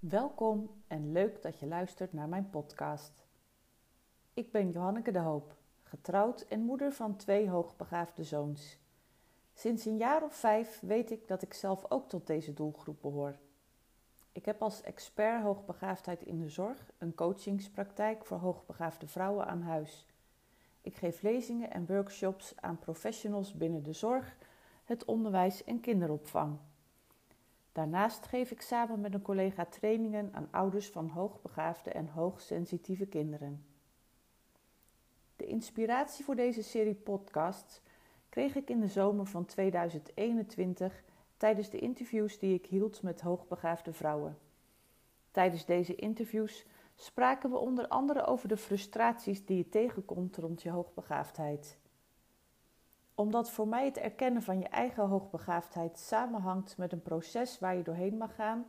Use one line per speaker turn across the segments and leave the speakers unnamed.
Welkom en leuk dat je luistert naar mijn podcast. Ik ben Johanneke de Hoop, getrouwd en moeder van twee hoogbegaafde zoons. Sinds een jaar of vijf weet ik dat ik zelf ook tot deze doelgroep behoor. Ik heb als expert hoogbegaafdheid in de zorg een coachingspraktijk voor hoogbegaafde vrouwen aan huis. Ik geef lezingen en workshops aan professionals binnen de zorg, het onderwijs en kinderopvang. Daarnaast geef ik samen met een collega trainingen aan ouders van hoogbegaafde en hoogsensitieve kinderen. De inspiratie voor deze serie podcasts kreeg ik in de zomer van 2021 tijdens de interviews die ik hield met hoogbegaafde vrouwen. Tijdens deze interviews spraken we onder andere over de frustraties die je tegenkomt rond je hoogbegaafdheid omdat voor mij het erkennen van je eigen hoogbegaafdheid samenhangt met een proces waar je doorheen mag gaan,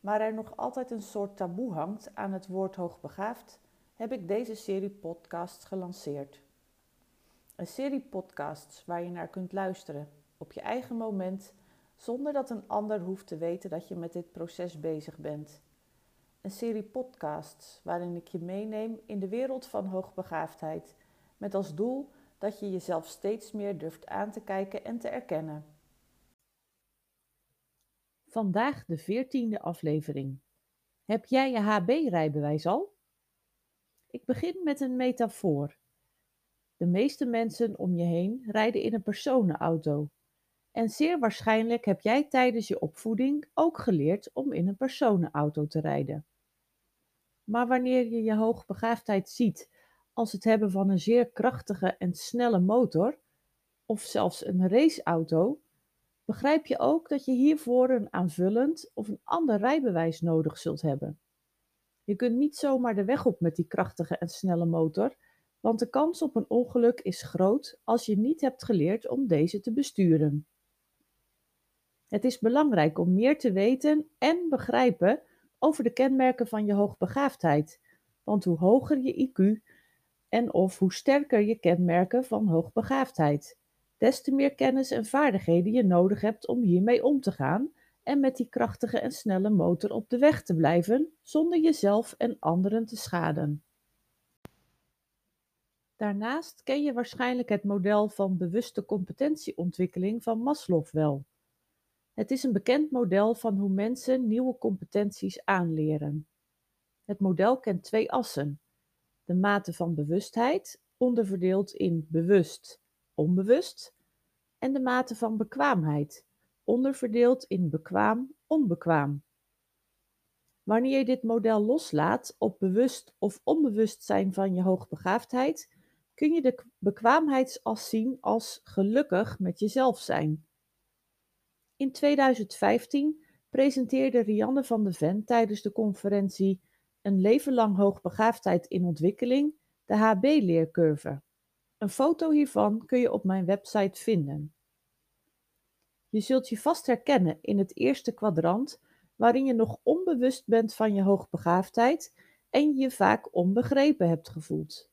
maar er nog altijd een soort taboe hangt aan het woord hoogbegaafd, heb ik deze serie podcasts gelanceerd. Een serie podcasts waar je naar kunt luisteren op je eigen moment, zonder dat een ander hoeft te weten dat je met dit proces bezig bent. Een serie podcasts waarin ik je meeneem in de wereld van hoogbegaafdheid, met als doel dat je jezelf steeds meer durft aan te kijken en te erkennen. Vandaag de veertiende aflevering. Heb jij je HB-rijbewijs al? Ik begin met een metafoor. De meeste mensen om je heen rijden in een personenauto. En zeer waarschijnlijk heb jij tijdens je opvoeding ook geleerd om in een personenauto te rijden. Maar wanneer je je hoogbegaafdheid ziet als het hebben van een zeer krachtige en snelle motor, of zelfs een raceauto, begrijp je ook dat je hiervoor een aanvullend of een ander rijbewijs nodig zult hebben. Je kunt niet zomaar de weg op met die krachtige en snelle motor, want de kans op een ongeluk is groot als je niet hebt geleerd om deze te besturen. Het is belangrijk om meer te weten en begrijpen over de kenmerken van je hoogbegaafdheid, want hoe hoger je IQ, en of hoe sterker je kenmerken van hoogbegaafdheid, des te meer kennis en vaardigheden je nodig hebt om hiermee om te gaan en met die krachtige en snelle motor op de weg te blijven zonder jezelf en anderen te schaden. Daarnaast ken je waarschijnlijk het model van bewuste competentieontwikkeling van Maslow wel. Het is een bekend model van hoe mensen nieuwe competenties aanleren. Het model kent twee assen: de mate van bewustheid, onderverdeeld in bewust, onbewust, en de mate van bekwaamheid, onderverdeeld in bekwaam, onbekwaam. Wanneer je dit model loslaat op bewust of onbewust zijn van je hoogbegaafdheid, kun je de bekwaamheidsas zien als gelukkig met jezelf zijn. In 2015 presenteerde Rianne van de Ven tijdens de conferentie een leven lang hoogbegaafdheid in ontwikkeling, de HB-leercurve. Een foto hiervan kun je op mijn website vinden. Je zult je vast herkennen in het eerste kwadrant, waarin je nog onbewust bent van je hoogbegaafdheid en je vaak onbegrepen hebt gevoeld.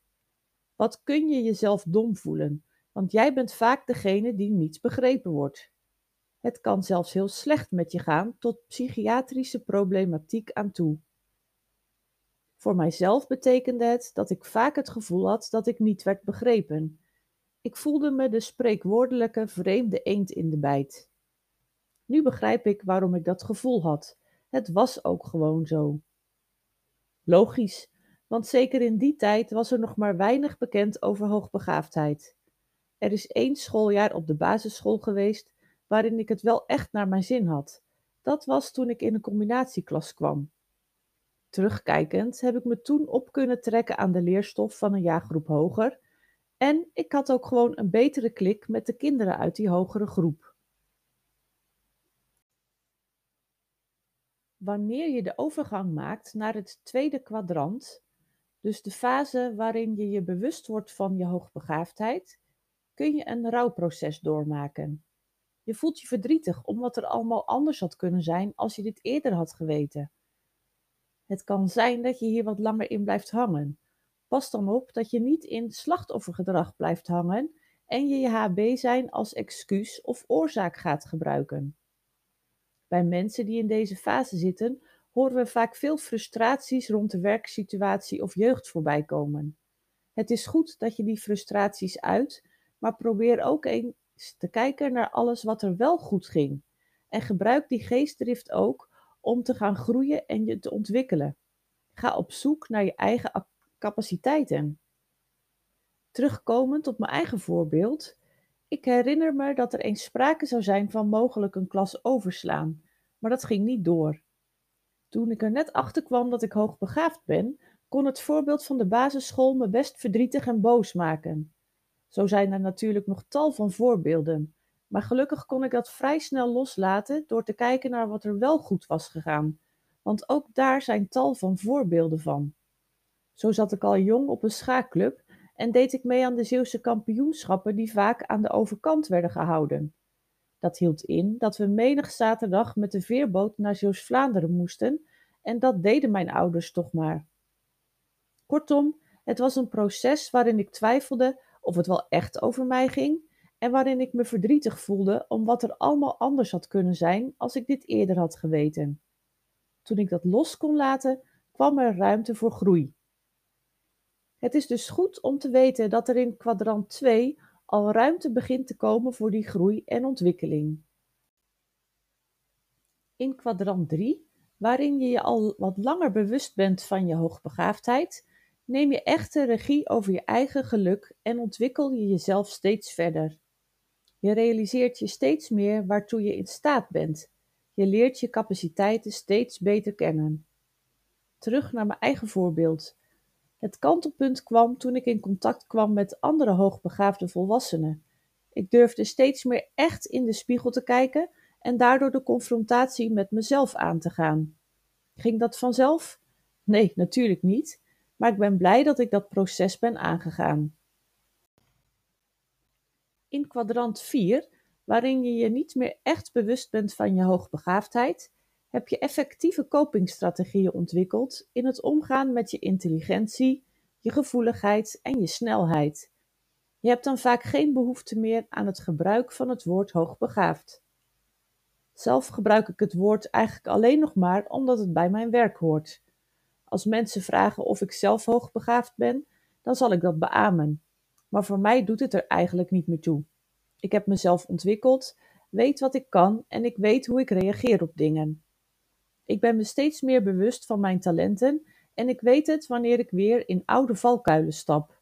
Wat kun je jezelf dom voelen, want jij bent vaak degene die niet begrepen wordt. Het kan zelfs heel slecht met je gaan tot psychiatrische problematiek aan toe. Voor mijzelf betekende het dat ik vaak het gevoel had dat ik niet werd begrepen. Ik voelde me de spreekwoordelijke vreemde eend in de bijt. Nu begrijp ik waarom ik dat gevoel had. Het was ook gewoon zo. Logisch, want zeker in die tijd was er nog maar weinig bekend over hoogbegaafdheid. Er is één schooljaar op de basisschool geweest waarin ik het wel echt naar mijn zin had. Dat was toen ik in een combinatieklas kwam. Terugkijkend heb ik me toen op kunnen trekken aan de leerstof van een jaargroep hoger en ik had ook gewoon een betere klik met de kinderen uit die hogere groep. Wanneer je de overgang maakt naar het tweede kwadrant, dus de fase waarin je je bewust wordt van je hoogbegaafdheid, kun je een rouwproces doormaken. Je voelt je verdrietig om wat er allemaal anders had kunnen zijn als je dit eerder had geweten. Het kan zijn dat je hier wat langer in blijft hangen. Pas dan op dat je niet in slachtoffergedrag blijft hangen en je je HB zijn als excuus of oorzaak gaat gebruiken. Bij mensen die in deze fase zitten, horen we vaak veel frustraties rond de werksituatie of jeugd voorbij komen. Het is goed dat je die frustraties uit, maar probeer ook eens te kijken naar alles wat er wel goed ging. En gebruik die geestdrift ook om te gaan groeien en je te ontwikkelen. Ga op zoek naar je eigen capaciteiten. Terugkomend op mijn eigen voorbeeld. Ik herinner me dat er eens sprake zou zijn van mogelijk een klas overslaan, maar dat ging niet door. Toen ik er net achter kwam dat ik hoogbegaafd ben, kon het voorbeeld van de basisschool me best verdrietig en boos maken. Zo zijn er natuurlijk nog tal van voorbeelden, maar gelukkig kon ik dat vrij snel loslaten door te kijken naar wat er wel goed was gegaan, want ook daar zijn tal van voorbeelden van. Zo zat ik al jong op een schaakclub en deed ik mee aan de Zeeuwse kampioenschappen die vaak aan de overkant werden gehouden. Dat hield in dat we menig zaterdag met de veerboot naar Zeeuws-Vlaanderen moesten en dat deden mijn ouders toch maar. Kortom, het was een proces waarin ik twijfelde of het wel echt over mij ging en waarin ik me verdrietig voelde om wat er allemaal anders had kunnen zijn als ik dit eerder had geweten. Toen ik dat los kon laten, kwam er ruimte voor groei. Het is dus goed om te weten dat er in kwadrant 2 al ruimte begint te komen voor die groei en ontwikkeling. In kwadrant 3, waarin je je al wat langer bewust bent van je hoogbegaafdheid, neem je echte regie over je eigen geluk en ontwikkel je jezelf steeds verder. Je realiseert je steeds meer waartoe je in staat bent. Je leert je capaciteiten steeds beter kennen. Terug naar mijn eigen voorbeeld. Het kantelpunt kwam toen ik in contact kwam met andere hoogbegaafde volwassenen. Ik durfde steeds meer echt in de spiegel te kijken en daardoor de confrontatie met mezelf aan te gaan. Ging dat vanzelf? Nee, natuurlijk niet, maar ik ben blij dat ik dat proces ben aangegaan. In kwadrant 4, waarin je je niet meer echt bewust bent van je hoogbegaafdheid, heb je effectieve copingstrategieën ontwikkeld in het omgaan met je intelligentie, je gevoeligheid en je snelheid. Je hebt dan vaak geen behoefte meer aan het gebruik van het woord hoogbegaafd. Zelf gebruik ik het woord eigenlijk alleen nog maar omdat het bij mijn werk hoort. Als mensen vragen of ik zelf hoogbegaafd ben, dan zal ik dat beamen. Maar voor mij doet het er eigenlijk niet meer toe. Ik heb mezelf ontwikkeld, weet wat ik kan en ik weet hoe ik reageer op dingen. Ik ben me steeds meer bewust van mijn talenten en ik weet het wanneer ik weer in oude valkuilen stap.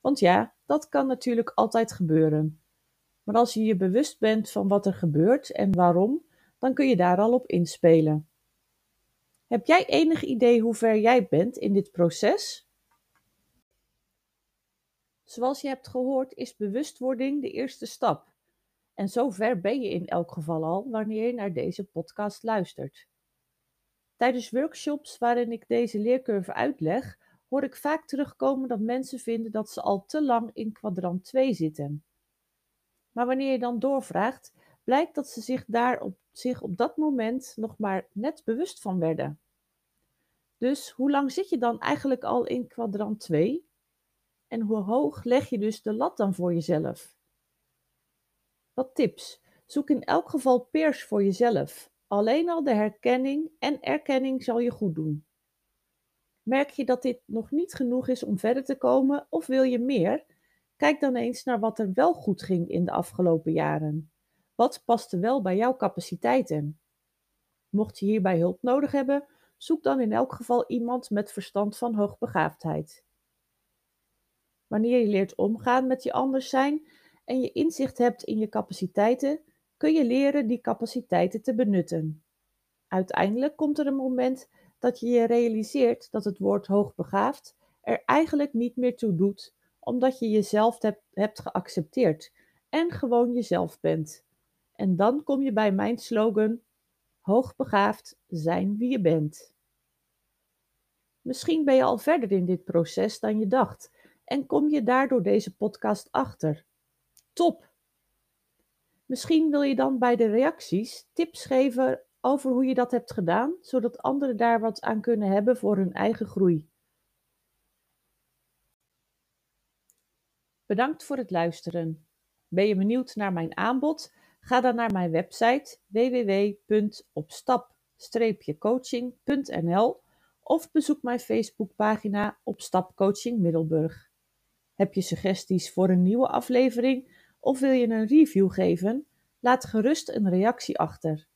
Want ja, dat kan natuurlijk altijd gebeuren. Maar als je je bewust bent van wat er gebeurt en waarom, dan kun je daar al op inspelen. Heb jij enig idee hoe ver jij bent in dit proces? Zoals je hebt gehoord is bewustwording de eerste stap. En zo ver ben je in elk geval al wanneer je naar deze podcast luistert. Tijdens workshops waarin ik deze leercurve uitleg, hoor ik vaak terugkomen dat mensen vinden dat ze al te lang in kwadrant 2 zitten. Maar wanneer je dan doorvraagt, blijkt dat ze zich daar op, zich op dat moment nog maar net bewust van werden. Dus hoe lang zit je dan eigenlijk al in kwadrant 2? En hoe hoog leg je dus de lat dan voor jezelf? Wat tips. Zoek in elk geval peers voor jezelf. Alleen al de herkenning en erkenning zal je goed doen. Merk je dat dit nog niet genoeg is om verder te komen of wil je meer? Kijk dan eens naar wat er wel goed ging in de afgelopen jaren. Wat paste wel bij jouw capaciteiten? Mocht je hierbij hulp nodig hebben, zoek dan in elk geval iemand met verstand van hoogbegaafdheid. Wanneer je leert omgaan met je anders zijn en je inzicht hebt in je capaciteiten, kun je leren die capaciteiten te benutten. Uiteindelijk komt er een moment dat je je realiseert dat het woord hoogbegaafd er eigenlijk niet meer toe doet, omdat je jezelf hebt, geaccepteerd en gewoon jezelf bent. En dan kom je bij mijn slogan: hoogbegaafd zijn wie je bent. Misschien ben je al verder in dit proces dan je dacht en kom je daardoor deze podcast achter. Top! Misschien wil je dan bij de reacties tips geven over hoe je dat hebt gedaan, zodat anderen daar wat aan kunnen hebben voor hun eigen groei. Bedankt voor het luisteren. Ben je benieuwd naar mijn aanbod? Ga dan naar mijn website www.opstap stap-coaching.nl of bezoek mijn Facebookpagina op Stapcoaching Middelburg. Heb je suggesties voor een nieuwe aflevering of wil je een review geven? Laat gerust een reactie achter.